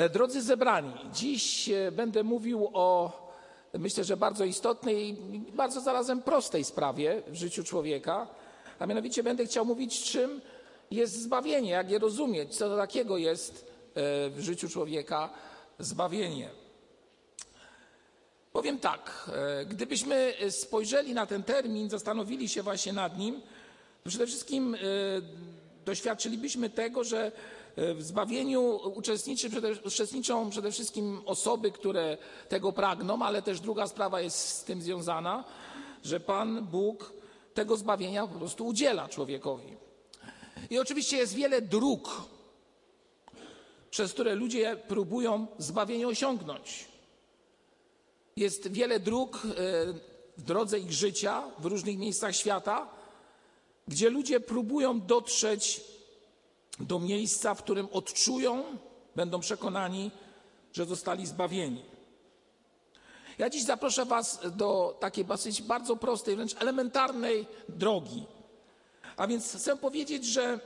E, Drodzy zebrani, dziś e, będę mówił o myślę, że bardzo istotnej i bardzo zarazem prostej sprawie w życiu człowieka, a mianowicie będę chciał mówić, czym jest zbawienie, jak je rozumieć, co takiego jest e, w życiu człowieka zbawienie. Powiem tak, gdybyśmy spojrzeli na ten termin, zastanowili się właśnie nad nim, to przede wszystkim doświadczylibyśmy tego, że w zbawieniu uczestniczą przede wszystkim osoby, które tego pragną, ale też druga sprawa jest z tym związana, że Pan Bóg tego zbawienia po prostu udziela człowiekowi. I oczywiście jest wiele dróg, przez które ludzie próbują zbawienie osiągnąć. Jest wiele dróg e, w drodze ich życia w różnych miejscach świata, gdzie ludzie próbują dotrzeć do miejsca, w którym odczują, będą przekonani, że zostali zbawieni. Ja dziś zaproszę Was do takiej dosyć bardzo prostej, wręcz elementarnej drogi. A więc chcę powiedzieć, że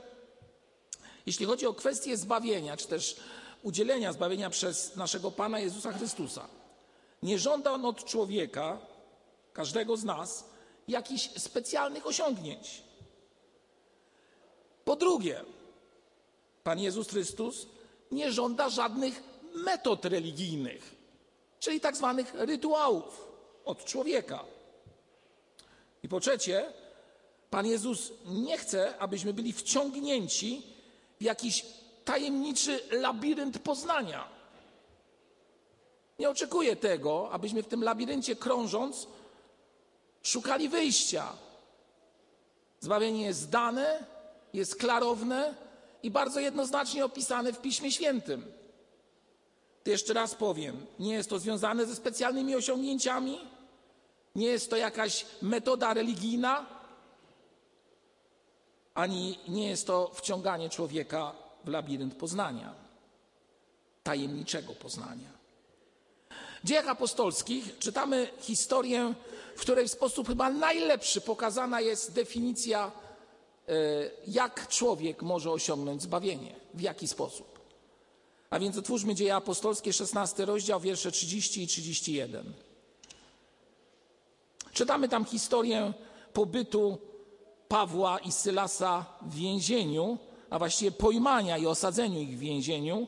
jeśli chodzi o kwestię zbawienia, czy też udzielenia zbawienia przez naszego Pana Jezusa Chrystusa, nie żąda on od człowieka, każdego z nas, jakichś specjalnych osiągnięć. Po drugie, Pan Jezus Chrystus nie żąda żadnych metod religijnych, czyli tak zwanych rytuałów od człowieka. I po trzecie, Pan Jezus nie chce, abyśmy byli wciągnięci w jakiś tajemniczy labirynt poznania. Nie oczekuje tego, abyśmy w tym labiryncie krążąc szukali wyjścia. Zbawienie jest dane, jest klarowne i bardzo jednoznacznie opisane w Piśmie Świętym. To jeszcze raz powiem, nie jest to związane ze specjalnymi osiągnięciami, nie jest to jakaś metoda religijna, ani nie jest to wciąganie człowieka w labirynt poznania, tajemniczego poznania. W dziejach apostolskich czytamy historię, w której w sposób chyba najlepszy pokazana jest definicja, jak człowiek może osiągnąć zbawienie, w jaki sposób. A więc otwórzmy dzieje apostolskie, 16 rozdział, wiersze 30 i 31. Czytamy tam historię pobytu Pawła i Sylasa w więzieniu, a właściwie pojmania i osadzeniu ich w więzieniu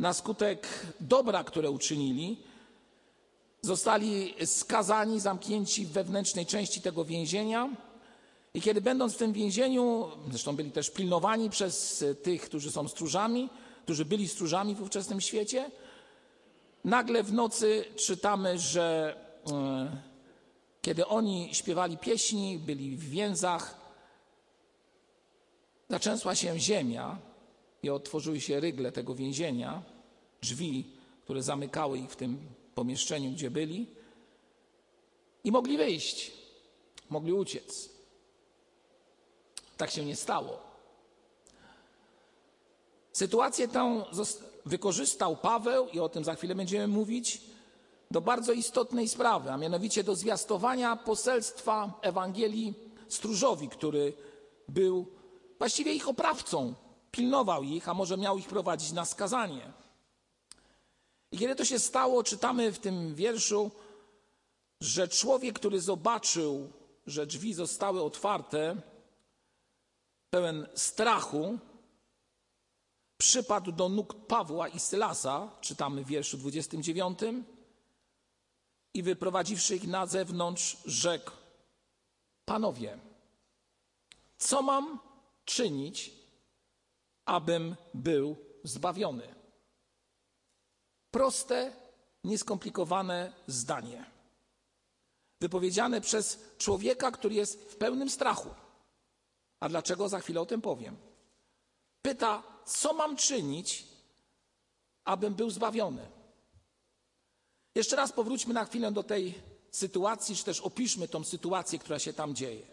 na skutek dobra, które uczynili. Zostali skazani, zamknięci w wewnętrznej części tego więzienia. I kiedy będąc w tym więzieniu, zresztą byli też pilnowani przez tych, którzy są stróżami, którzy byli stróżami w ówczesnym świecie, nagle w nocy czytamy, że e, kiedy oni śpiewali pieśni, byli w więzach, zaczęsła się ziemia i otworzyły się rygle tego więzienia, drzwi, które zamykały ich w tym pomieszczeniu, gdzie byli, i mogli wyjść, mogli uciec. Tak się nie stało. Sytuację tę wykorzystał Paweł, i o tym za chwilę będziemy mówić, do bardzo istotnej sprawy, a mianowicie do zwiastowania poselstwa Ewangelii stróżowi, który był właściwie ich oprawcą, pilnował ich, a może miał ich prowadzić na skazanie. I kiedy to się stało, czytamy w tym wierszu, że człowiek, który zobaczył, że drzwi zostały otwarte, pełen strachu, przypadł do nóg Pawła i Sylasa, czytamy w wierszu 29, i wyprowadziwszy ich na zewnątrz, rzekł: Panowie, co mam czynić, abym był zbawiony? Proste, nieskomplikowane zdanie. Wypowiedziane przez człowieka, który jest w pełnym strachu. A dlaczego? Za chwilę o tym powiem. Pyta, co mam czynić, abym był zbawiony? Jeszcze raz powróćmy na chwilę do tej sytuacji, czy też opiszmy tą sytuację, która się tam dzieje.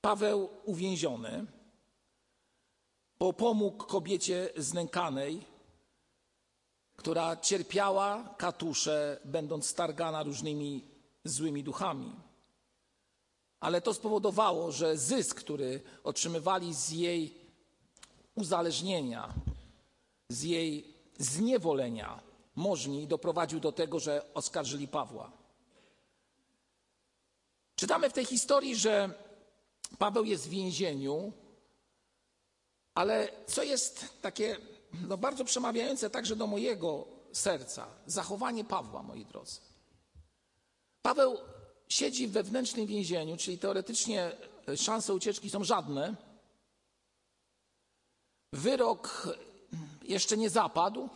Paweł uwięziony, bo pomógł kobiecie znękanej, która cierpiała katusze, będąc stargana różnymi złymi duchami. Ale to spowodowało, że zysk, który otrzymywali z jej uzależnienia, z jej zniewolenia możni doprowadził do tego, że oskarżyli Pawła. Czytamy w tej historii, że Paweł jest w więzieniu, ale co jest takie no, bardzo przemawiające także do mojego serca, zachowanie Pawła, moi drodzy. Paweł siedzi w wewnętrznym więzieniu, czyli teoretycznie szanse ucieczki są żadne. Wyrok jeszcze nie zapadł,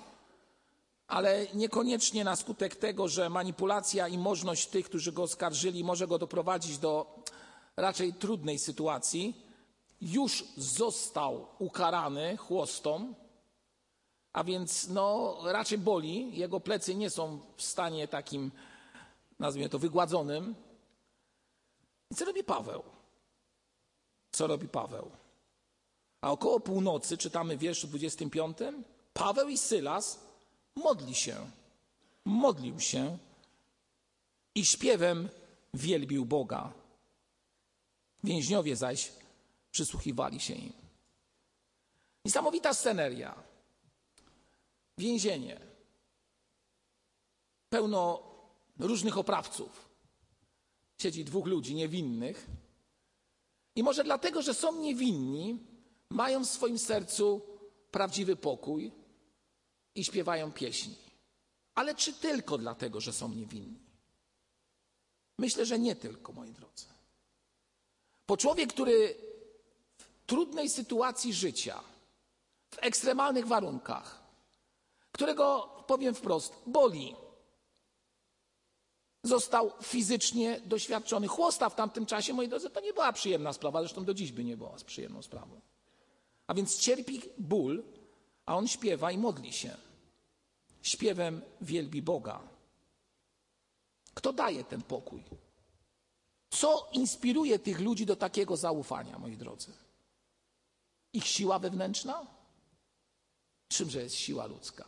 ale niekoniecznie na skutek tego, że manipulacja i możność tych, którzy go oskarżyli, może go doprowadzić do raczej trudnej sytuacji. Już został ukarany chłostą, a więc no, raczej boli. Jego plecy nie są w stanie takim, nazwijmy to, wygładzonym. I co robi Paweł? Co robi Paweł? A około północy, czytamy w wierszu 25, Paweł i Sylas modli się, modlił się i śpiewem wielbił Boga. Więźniowie zaś przysłuchiwali się im. Niesamowita sceneria. Więzienie. Pełno różnych oprawców. Siedzi dwóch ludzi niewinnych. I może dlatego, że są niewinni, mają w swoim sercu prawdziwy pokój i śpiewają pieśni. Ale czy tylko dlatego, że są niewinni? Myślę, że nie tylko, moi drodzy. Bo człowiek, który w trudnej sytuacji życia, w ekstremalnych warunkach, którego, powiem wprost, boli, został fizycznie doświadczony. Chłosta w tamtym czasie, moi drodzy, to nie była przyjemna sprawa, zresztą do dziś by nie była przyjemną sprawą. A więc cierpi ból, a on śpiewa i modli się. Śpiewem wielbi Boga. Kto daje ten pokój? Co inspiruje tych ludzi do takiego zaufania, moi drodzy? Ich siła wewnętrzna? Czymże jest siła ludzka?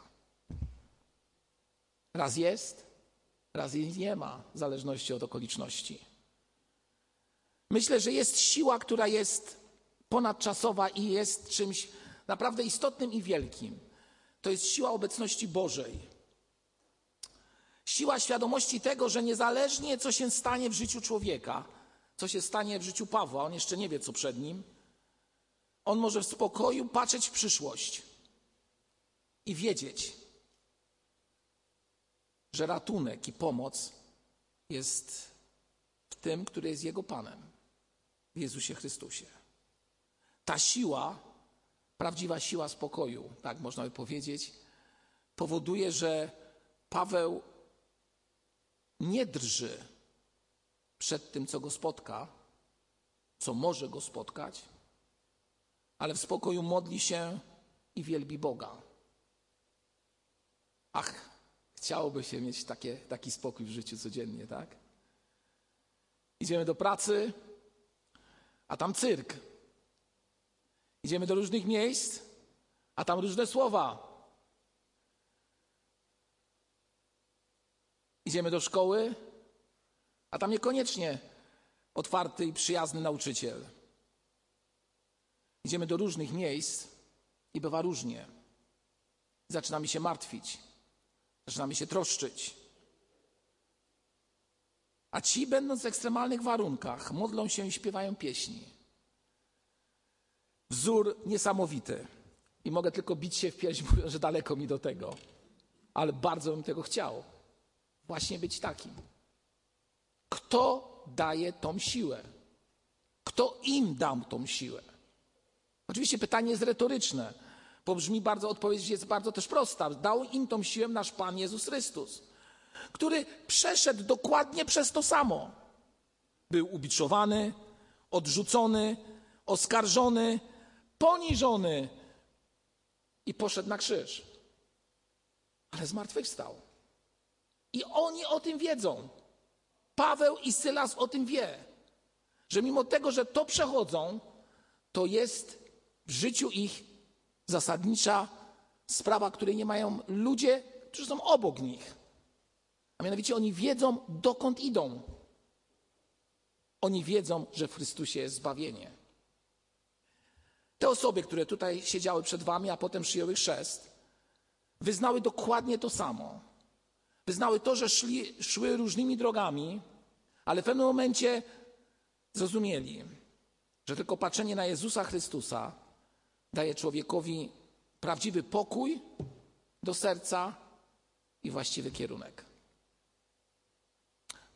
Raz jest, raz jej nie ma, w zależności od okoliczności. Myślę, że jest siła, która jest ponadczasowa i jest czymś naprawdę istotnym i wielkim. To jest siła obecności Bożej. Siła świadomości tego, że niezależnie co się stanie w życiu człowieka, co się stanie w życiu Pawła, on jeszcze nie wie, co przed nim, on może w spokoju patrzeć w przyszłość i wiedzieć, że ratunek i pomoc jest w tym, który jest jego Panem, w Jezusie Chrystusie. Ta siła, prawdziwa siła spokoju, tak można by powiedzieć, powoduje, że Paweł nie drży przed tym, co go spotka, co może go spotkać, ale w spokoju modli się i wielbi Boga. Ach, chciałoby się mieć takie, taki spokój w życiu codziennie, tak? Idziemy do pracy, a tam cyrk. Idziemy do różnych miejsc, a tam różne słowa. Idziemy do szkoły, a tam niekoniecznie otwarty i przyjazny nauczyciel. Idziemy do różnych miejsc i bywa różnie. Zaczynamy się martwić, zaczynamy się troszczyć. A ci, będąc w ekstremalnych warunkach, modlą się i śpiewają pieśni. Wzór niesamowity. I mogę tylko bić się w pierś, mówiąc, że daleko mi do tego. Ale bardzo bym tego chciał właśnie być takim. Kto daje tą siłę? Kto im dał tą siłę? Oczywiście pytanie jest retoryczne, bo brzmi bardzo, odpowiedź jest bardzo też prosta. Dał im tą siłę nasz Pan Jezus Chrystus, który przeszedł dokładnie przez to samo. Był ubiczowany, odrzucony, oskarżony, poniżony i poszedł na krzyż. Ale zmartwychwstał. I oni o tym wiedzą. Paweł i Sylas o tym wie, że mimo tego, że to przechodzą, to jest w życiu ich zasadnicza sprawa, której nie mają ludzie, którzy są obok nich. A mianowicie oni wiedzą, dokąd idą. Oni wiedzą, że w Chrystusie jest zbawienie. Te osoby, które tutaj siedziały przed wami, a potem przyjęły chrzest, wyznały dokładnie to samo. Wyznały to, że szli, szły różnymi drogami, ale w pewnym momencie zrozumieli, że tylko patrzenie na Jezusa Chrystusa daje człowiekowi prawdziwy pokój do serca i właściwy kierunek.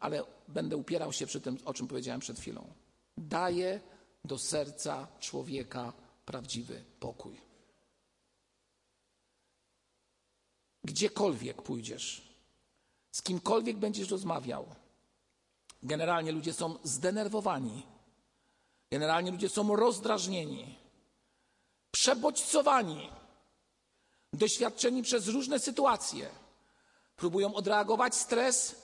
Ale będę upierał się przy tym, o czym powiedziałem przed chwilą. Daje do serca człowieka prawdziwy pokój. Gdziekolwiek pójdziesz, z kimkolwiek będziesz rozmawiał, generalnie ludzie są zdenerwowani, generalnie ludzie są rozdrażnieni, przebodźcowani, doświadczeni przez różne sytuacje. Próbują odreagować stres,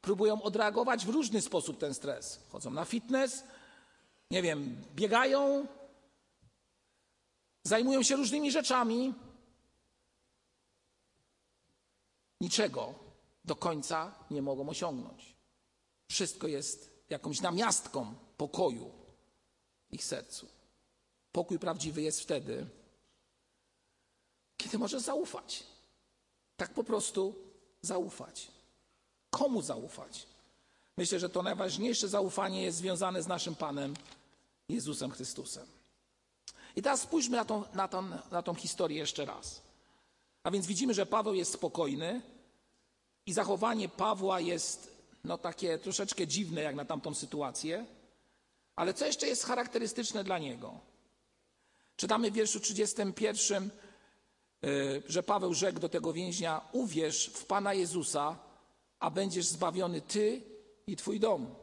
próbują odreagować w różny sposób ten stres. Chodzą na fitness, nie wiem, biegają, zajmują się różnymi rzeczami. Niczego do końca nie mogą osiągnąć. Wszystko jest jakąś namiastką pokoju w ich sercu. Pokój prawdziwy jest wtedy, kiedy możesz zaufać. Tak po prostu zaufać. Komu zaufać? Myślę, że to najważniejsze zaufanie jest związane z naszym Panem Jezusem Chrystusem. I teraz spójrzmy na tą, na, tą, na tą historię jeszcze raz. A więc widzimy, że Paweł jest spokojny i zachowanie Pawła jest no, takie troszeczkę dziwne jak na tamtą sytuację, ale co jeszcze jest charakterystyczne dla niego? Czytamy w wierszu 31, y, że Paweł rzekł do tego więźnia: Uwierz w Pana Jezusa, a będziesz zbawiony ty i twój dom.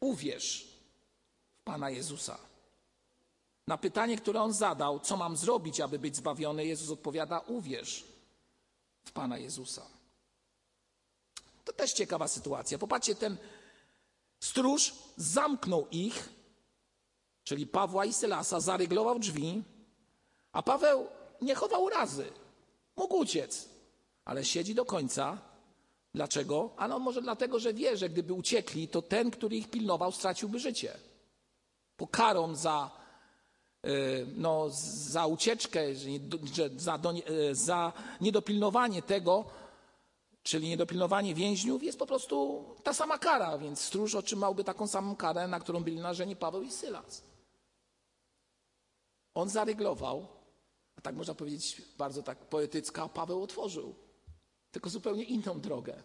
Uwierz w Pana Jezusa. Na pytanie, które on zadał, co mam zrobić, aby być zbawiony, Jezus odpowiada: Uwierz w Pana Jezusa. To też ciekawa sytuacja. Popatrzcie, ten stróż zamknął ich, czyli Pawła i Sylasa, zaryglował drzwi, a Paweł nie chował razy. Mógł uciec, ale siedzi do końca. Dlaczego? On może dlatego, że wie, że gdyby uciekli, to ten, który ich pilnował, straciłby życie. Bo karą za, y, no, za ucieczkę, że za, y, za niedopilnowanie tego, czyli niedopilnowanie więźniów, jest po prostu ta sama kara, więc stróż otrzymałby taką samą karę, na którą byli narzeni Paweł i Sylas. On zaryglował, a tak można powiedzieć bardzo tak poetycka, Paweł otworzył, tylko zupełnie inną drogę.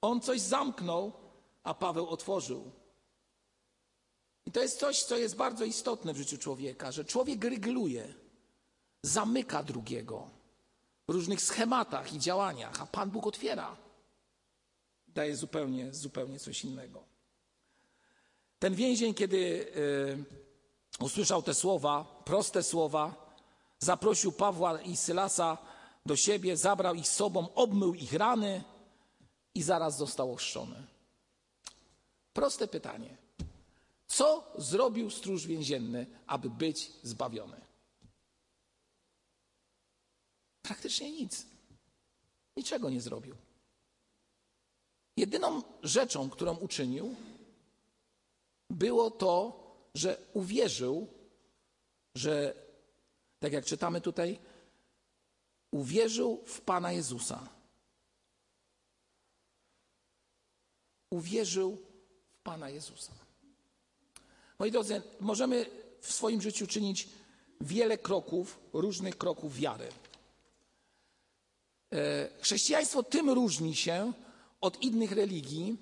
On coś zamknął, a Paweł otworzył. I to jest coś, co jest bardzo istotne w życiu człowieka, że człowiek rygluje, zamyka drugiego w różnych schematach i działaniach, a Pan Bóg otwiera. Daje zupełnie, zupełnie coś innego. Ten więzień, kiedy y, usłyszał te słowa, proste słowa, zaprosił Pawła i Sylasa do siebie, zabrał ich sobą, obmył ich rany i zaraz został ochrzczony. Proste pytanie. Co zrobił stróż więzienny, aby być zbawiony? Praktycznie nic. Niczego nie zrobił. Jedyną rzeczą, którą uczynił, było to, że uwierzył, że, tak jak czytamy tutaj, uwierzył w Pana Jezusa. Uwierzył w Pana Jezusa. Moi drodzy, możemy w swoim życiu czynić wiele kroków, różnych kroków wiary. E, chrześcijaństwo tym różni się od innych religii,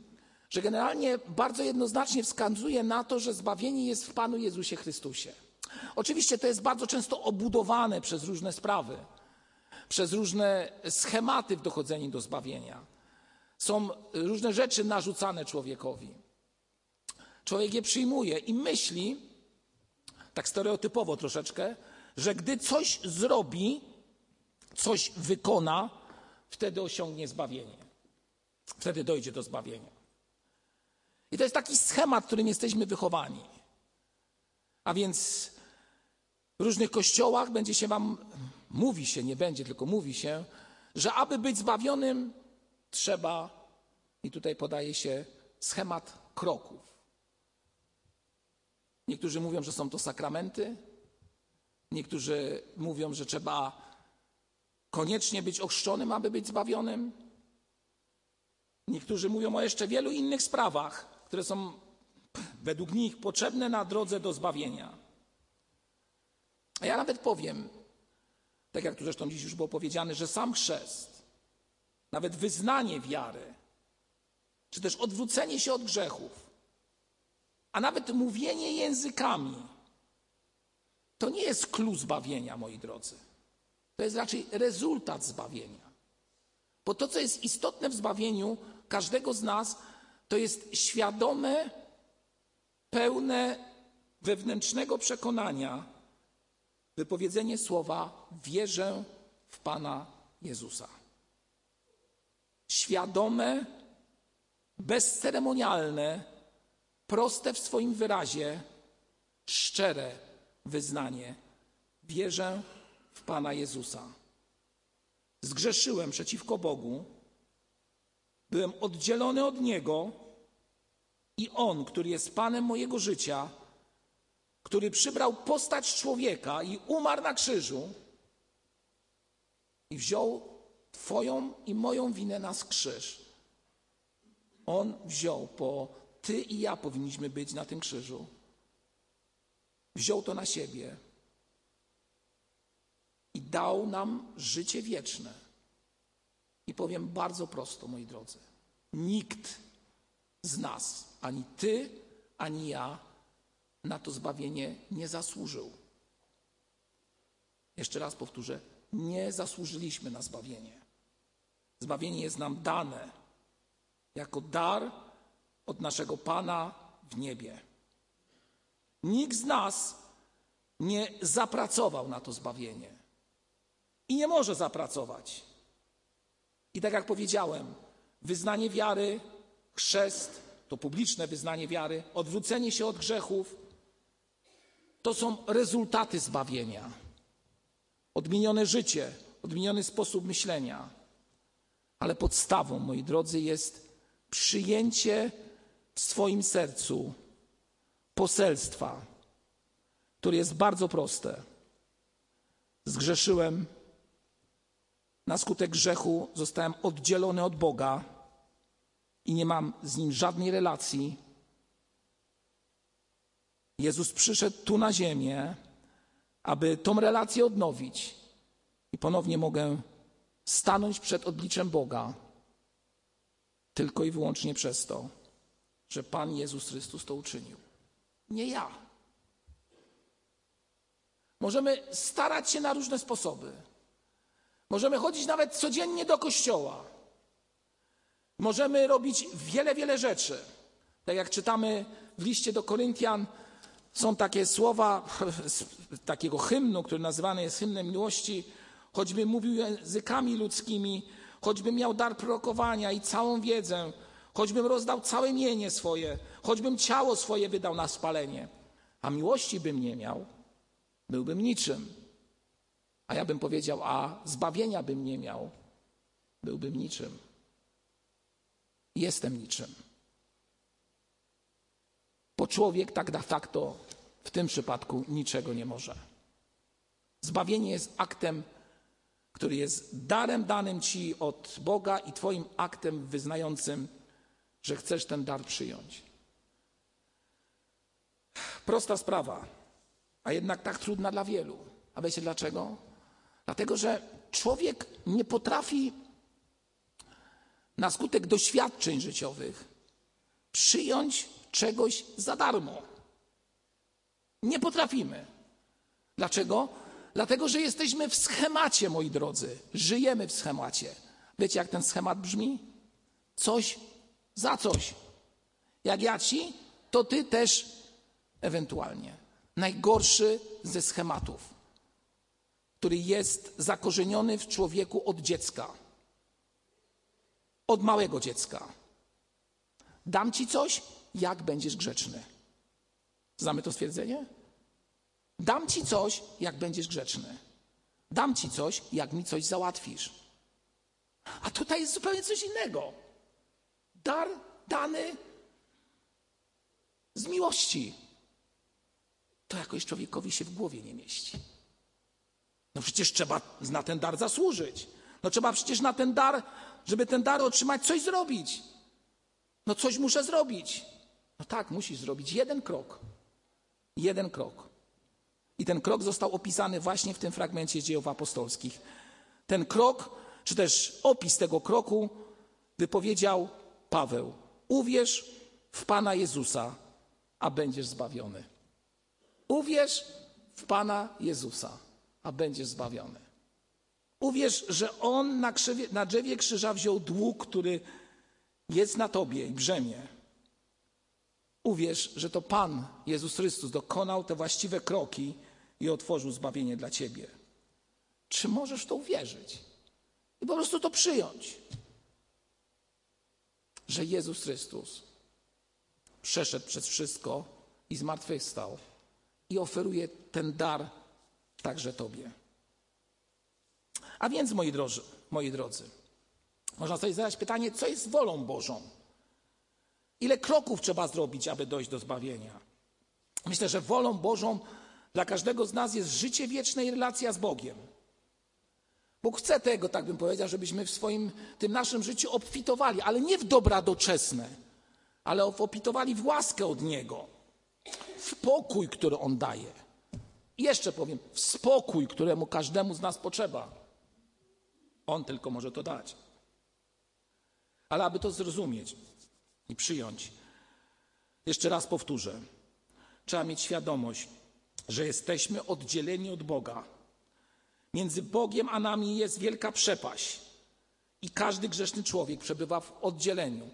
że generalnie bardzo jednoznacznie wskazuje na to, że zbawienie jest w Panu Jezusie Chrystusie. Oczywiście to jest bardzo często obudowane przez różne sprawy, przez różne schematy w dochodzeniu do zbawienia. Są różne rzeczy narzucane człowiekowi. Człowiek je przyjmuje i myśli, tak stereotypowo troszeczkę, że gdy coś zrobi, coś wykona, wtedy osiągnie zbawienie. Wtedy dojdzie do zbawienia. I to jest taki schemat, którym jesteśmy wychowani. A więc w różnych kościołach będzie się wam, mówi się, nie będzie, tylko mówi się, że aby być zbawionym, trzeba, i tutaj podaje się schemat kroków. Niektórzy mówią, że są to sakramenty, niektórzy mówią, że trzeba koniecznie być ochrzczonym, aby być zbawionym. Niektórzy mówią o jeszcze wielu innych sprawach, które są według nich potrzebne na drodze do zbawienia. A ja nawet powiem, tak jak tu zresztą dziś już było powiedziane, że sam chrzest, nawet wyznanie wiary, czy też odwrócenie się od grzechów, a nawet mówienie językami, to nie jest klucz zbawienia, moi drodzy. To jest raczej rezultat zbawienia. Bo to, co jest istotne w zbawieniu każdego z nas, to jest świadome, pełne wewnętrznego przekonania, wypowiedzenie słowa: Wierzę w Pana Jezusa. Świadome, bezceremonialne, proste w swoim wyrazie, szczere wyznanie: Wierzę w Pana Jezusa. Zgrzeszyłem przeciwko Bogu, byłem oddzielony od Niego i On, który jest Panem mojego życia, który przybrał postać człowieka i umarł na krzyżu i wziął Twoją i moją winę na krzyż. On wziął, bo Ty i ja powinniśmy być na tym krzyżu. Wziął to na siebie i dał nam życie wieczne. I powiem bardzo prosto, moi drodzy: nikt z nas, ani Ty, ani ja, na to zbawienie nie zasłużył. Jeszcze raz powtórzę, nie zasłużyliśmy na zbawienie. Zbawienie jest nam dane jako dar od naszego Pana w niebie. Nikt z nas nie zapracował na to zbawienie i nie może zapracować. I tak jak powiedziałem, wyznanie wiary, chrzest, to publiczne wyznanie wiary, odwrócenie się od grzechów, to są rezultaty zbawienia. Odmienione życie, odmieniony sposób myślenia. Ale podstawą, moi drodzy, jest przyjęcie w swoim sercu poselstwa, które jest bardzo proste. Zgrzeszyłem, na skutek grzechu zostałem oddzielony od Boga i nie mam z nim żadnej relacji Jezus przyszedł tu na ziemię, aby tą relację odnowić i ponownie mogę stanąć przed obliczem Boga tylko i wyłącznie przez to, że Pan Jezus Chrystus to uczynił. Nie ja. Możemy starać się na różne sposoby. Możemy chodzić nawet codziennie do kościoła. Możemy robić wiele, wiele rzeczy. Tak jak czytamy w liście do Koryntian, są takie słowa z takiego hymnu, który nazywany jest hymnem miłości, choćby mówił językami ludzkimi, choćbym miał dar prorokowania i całą wiedzę, choćbym rozdał całe mienie swoje, choćbym ciało swoje wydał na spalenie, a miłości bym nie miał, byłbym niczym. A ja bym powiedział, a zbawienia bym nie miał, byłbym niczym. Jestem niczym. Bo człowiek tak de facto w tym przypadku niczego nie może. Zbawienie jest aktem, który jest darem danym Ci od Boga i Twoim aktem wyznającym, że chcesz ten dar przyjąć. Prosta sprawa, a jednak tak trudna dla wielu. A wiecie dlaczego? Dlatego, że człowiek nie potrafi na skutek doświadczeń życiowych przyjąć czegoś za darmo. Nie potrafimy. Dlaczego? Dlatego, że jesteśmy w schemacie, moi drodzy. Żyjemy w schemacie. Wiecie, jak ten schemat brzmi? Coś za coś. Jak ja ci, to ty też ewentualnie. Najgorszy ze schematów, który jest zakorzeniony w człowieku od dziecka. Od małego dziecka. Dam ci coś, jak będziesz grzeczny. Znamy to stwierdzenie? Dam ci coś, jak będziesz grzeczny. Dam ci coś, jak mi coś załatwisz. A tutaj jest zupełnie coś innego. Dar dany z miłości. To jakoś człowiekowi się w głowie nie mieści. No przecież trzeba na ten dar zasłużyć. No trzeba przecież na ten dar, żeby ten dar otrzymać, coś zrobić. No coś muszę zrobić. No tak, musisz zrobić jeden krok. Jeden krok. I ten krok został opisany właśnie w tym fragmencie dziejów apostolskich. Ten krok, czy też opis tego kroku wypowiedział Paweł. Uwierz w Pana Jezusa, a będziesz zbawiony. Uwierz w Pana Jezusa, a będziesz zbawiony. Uwierz, że On na, krzywie, na drzewie krzyża wziął dług, który jest na Tobie i brzemię. Uwierz, że to Pan Jezus Chrystus dokonał te właściwe kroki i otworzył zbawienie dla Ciebie. Czy możesz to uwierzyć? I po prostu to przyjąć, że Jezus Chrystus przeszedł przez wszystko i zmartwychwstał i oferuje ten dar także Tobie. A więc, moi drodzy, moi drodzy, można sobie zadać pytanie, co jest wolą Bożą? Ile kroków trzeba zrobić, aby dojść do zbawienia? Myślę, że wolą Bożą dla każdego z nas jest życie wieczne i relacja z Bogiem. Bóg chce tego, tak bym powiedział, żebyśmy w swoim, tym naszym życiu obfitowali, ale nie w dobra doczesne, ale obfitowali w łaskę od Niego, w pokój, który On daje. I jeszcze powiem, spokój, któremu każdemu z nas potrzeba. On tylko może to dać. Ale aby to zrozumieć i przyjąć, jeszcze raz powtórzę, trzeba mieć świadomość, że jesteśmy oddzieleni od Boga. Między Bogiem a nami jest wielka przepaść. I każdy grzeszny człowiek przebywa w oddzieleniu.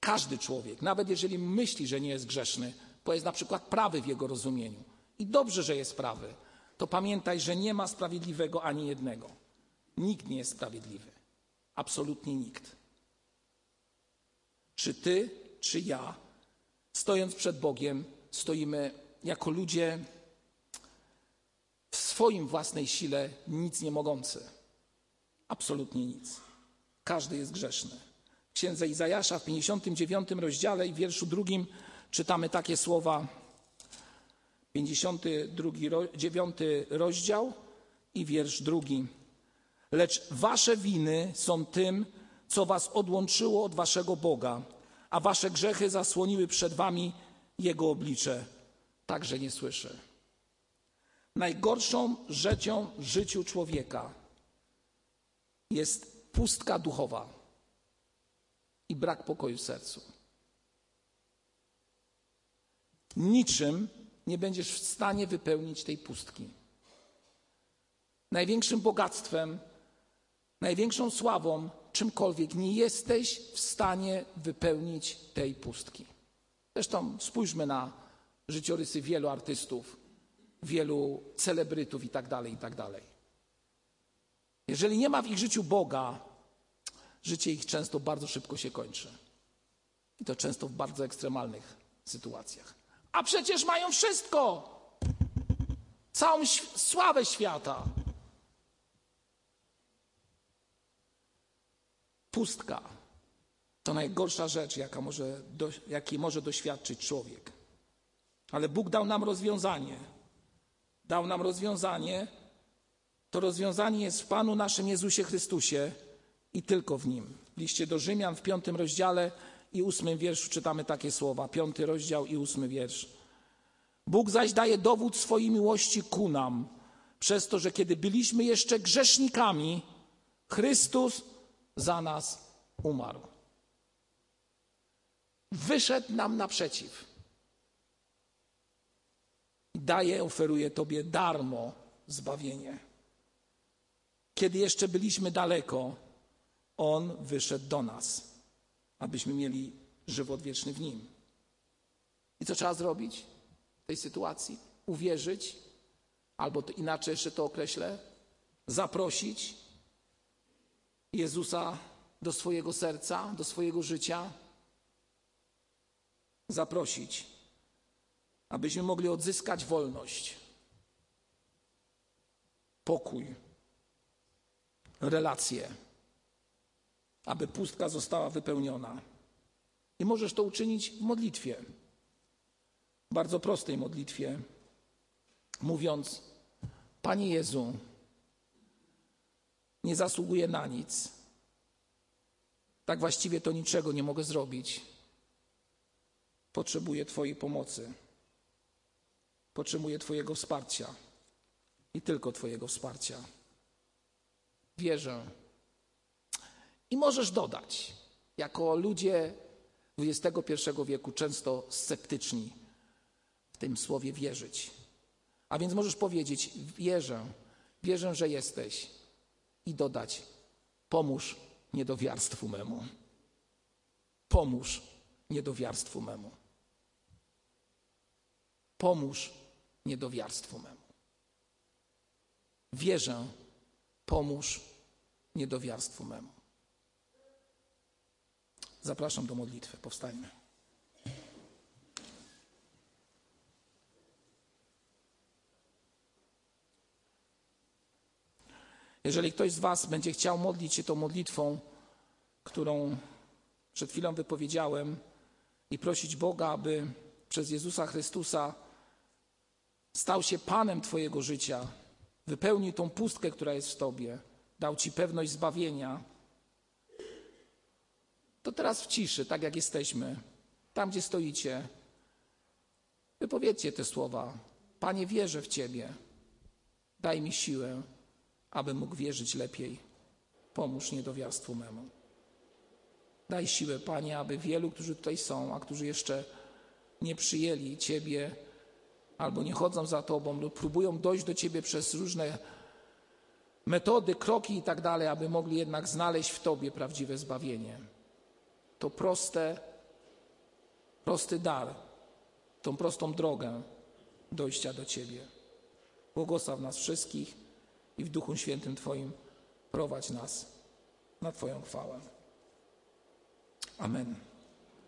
Każdy człowiek, nawet jeżeli myśli, że nie jest grzeszny, bo jest na przykład prawy w jego rozumieniu. I dobrze, że jest prawy, to pamiętaj, że nie ma sprawiedliwego ani jednego. Nikt nie jest sprawiedliwy. Absolutnie nikt. Czy ty, czy ja, stojąc przed Bogiem, stoimy jako ludzie w swoim własnej sile nic nie mogący. Absolutnie nic. Każdy jest grzeszny. W księdze Izajasza w 59 rozdziale i wierszu drugim czytamy takie słowa. 52 9 rozdział i wiersz drugi. Lecz wasze winy są tym, co was odłączyło od waszego Boga, a wasze grzechy zasłoniły przed wami Jego oblicze. Także nie słyszę. Najgorszą rzeczą w życiu człowieka jest pustka duchowa i brak pokoju w sercu. Niczym nie będziesz w stanie wypełnić tej pustki. Największym bogactwem, największą sławą, czymkolwiek nie jesteś w stanie wypełnić tej pustki. Zresztą spójrzmy na życiorysy wielu artystów, wielu celebrytów i tak dalej, i tak. Jeżeli nie ma w ich życiu Boga, życie ich często bardzo szybko się kończy. I to często w bardzo ekstremalnych sytuacjach. A przecież mają wszystko! Całą sławę świata. Pustka to najgorsza rzecz, jaka może, do, jakiej może doświadczyć człowiek. Ale Bóg dał nam rozwiązanie. Dał nam rozwiązanie. To rozwiązanie jest w Panu naszym Jezusie Chrystusie i tylko w Nim. W liście do Rzymian w piątym rozdziale i ósmym wierszu czytamy takie słowa. Piąty rozdział i ósmy wiersz. Bóg zaś daje dowód swojej miłości ku nam, przez to, że kiedy byliśmy jeszcze grzesznikami, Chrystus za nas umarł. Wyszedł nam naprzeciw. Daje, oferuje Tobie darmo zbawienie. Kiedy jeszcze byliśmy daleko, On wyszedł do nas, abyśmy mieli żywot wieczny w Nim. I co trzeba zrobić w tej sytuacji? Uwierzyć, albo to inaczej jeszcze to określę, zaprosić Jezusa do swojego serca, do swojego życia, zaprosić, abyśmy mogli odzyskać wolność, pokój, relacje, aby pustka została wypełniona. I możesz to uczynić w modlitwie, bardzo prostej modlitwie, mówiąc: Panie Jezu, nie zasługuję na nic. Tak właściwie to niczego nie mogę zrobić. Potrzebuję Twojej pomocy. Potrzebuję Twojego wsparcia i tylko Twojego wsparcia. Wierzę. I możesz dodać, jako ludzie XXI wieku często sceptyczni w tym słowie wierzyć. A więc możesz powiedzieć: Wierzę, wierzę, że jesteś, i dodać: Pomóż niedowiarstwu memu. Pomóż niedowiarstwu memu. Pomóż niedowiarstwu memu. Wierzę, pomóż niedowiarstwu memu. Zapraszam do modlitwy. Powstańmy. Jeżeli ktoś z Was będzie chciał modlić się tą modlitwą, którą przed chwilą wypowiedziałem, i prosić Boga, aby przez Jezusa Chrystusa stał się Panem Twojego życia, wypełnił tą pustkę, która jest w Tobie, dał Ci pewność zbawienia, to teraz w ciszy, tak jak jesteśmy, tam gdzie stoicie, wypowiedzcie te słowa. Panie, wierzę w Ciebie. Daj mi siłę, aby mógł wierzyć lepiej. Pomóż niedowiarstwu memu. Daj siłę, Panie, aby wielu, którzy tutaj są, a którzy jeszcze nie przyjęli Ciebie, albo nie chodzą za Tobą, lub próbują dojść do Ciebie przez różne metody, kroki i tak dalej, aby mogli jednak znaleźć w Tobie prawdziwe zbawienie. To proste, prosty dar, tą prostą drogę dojścia do Ciebie. Błogosław nas wszystkich i w Duchu Świętym Twoim prowadź nas na Twoją chwałę. Amen.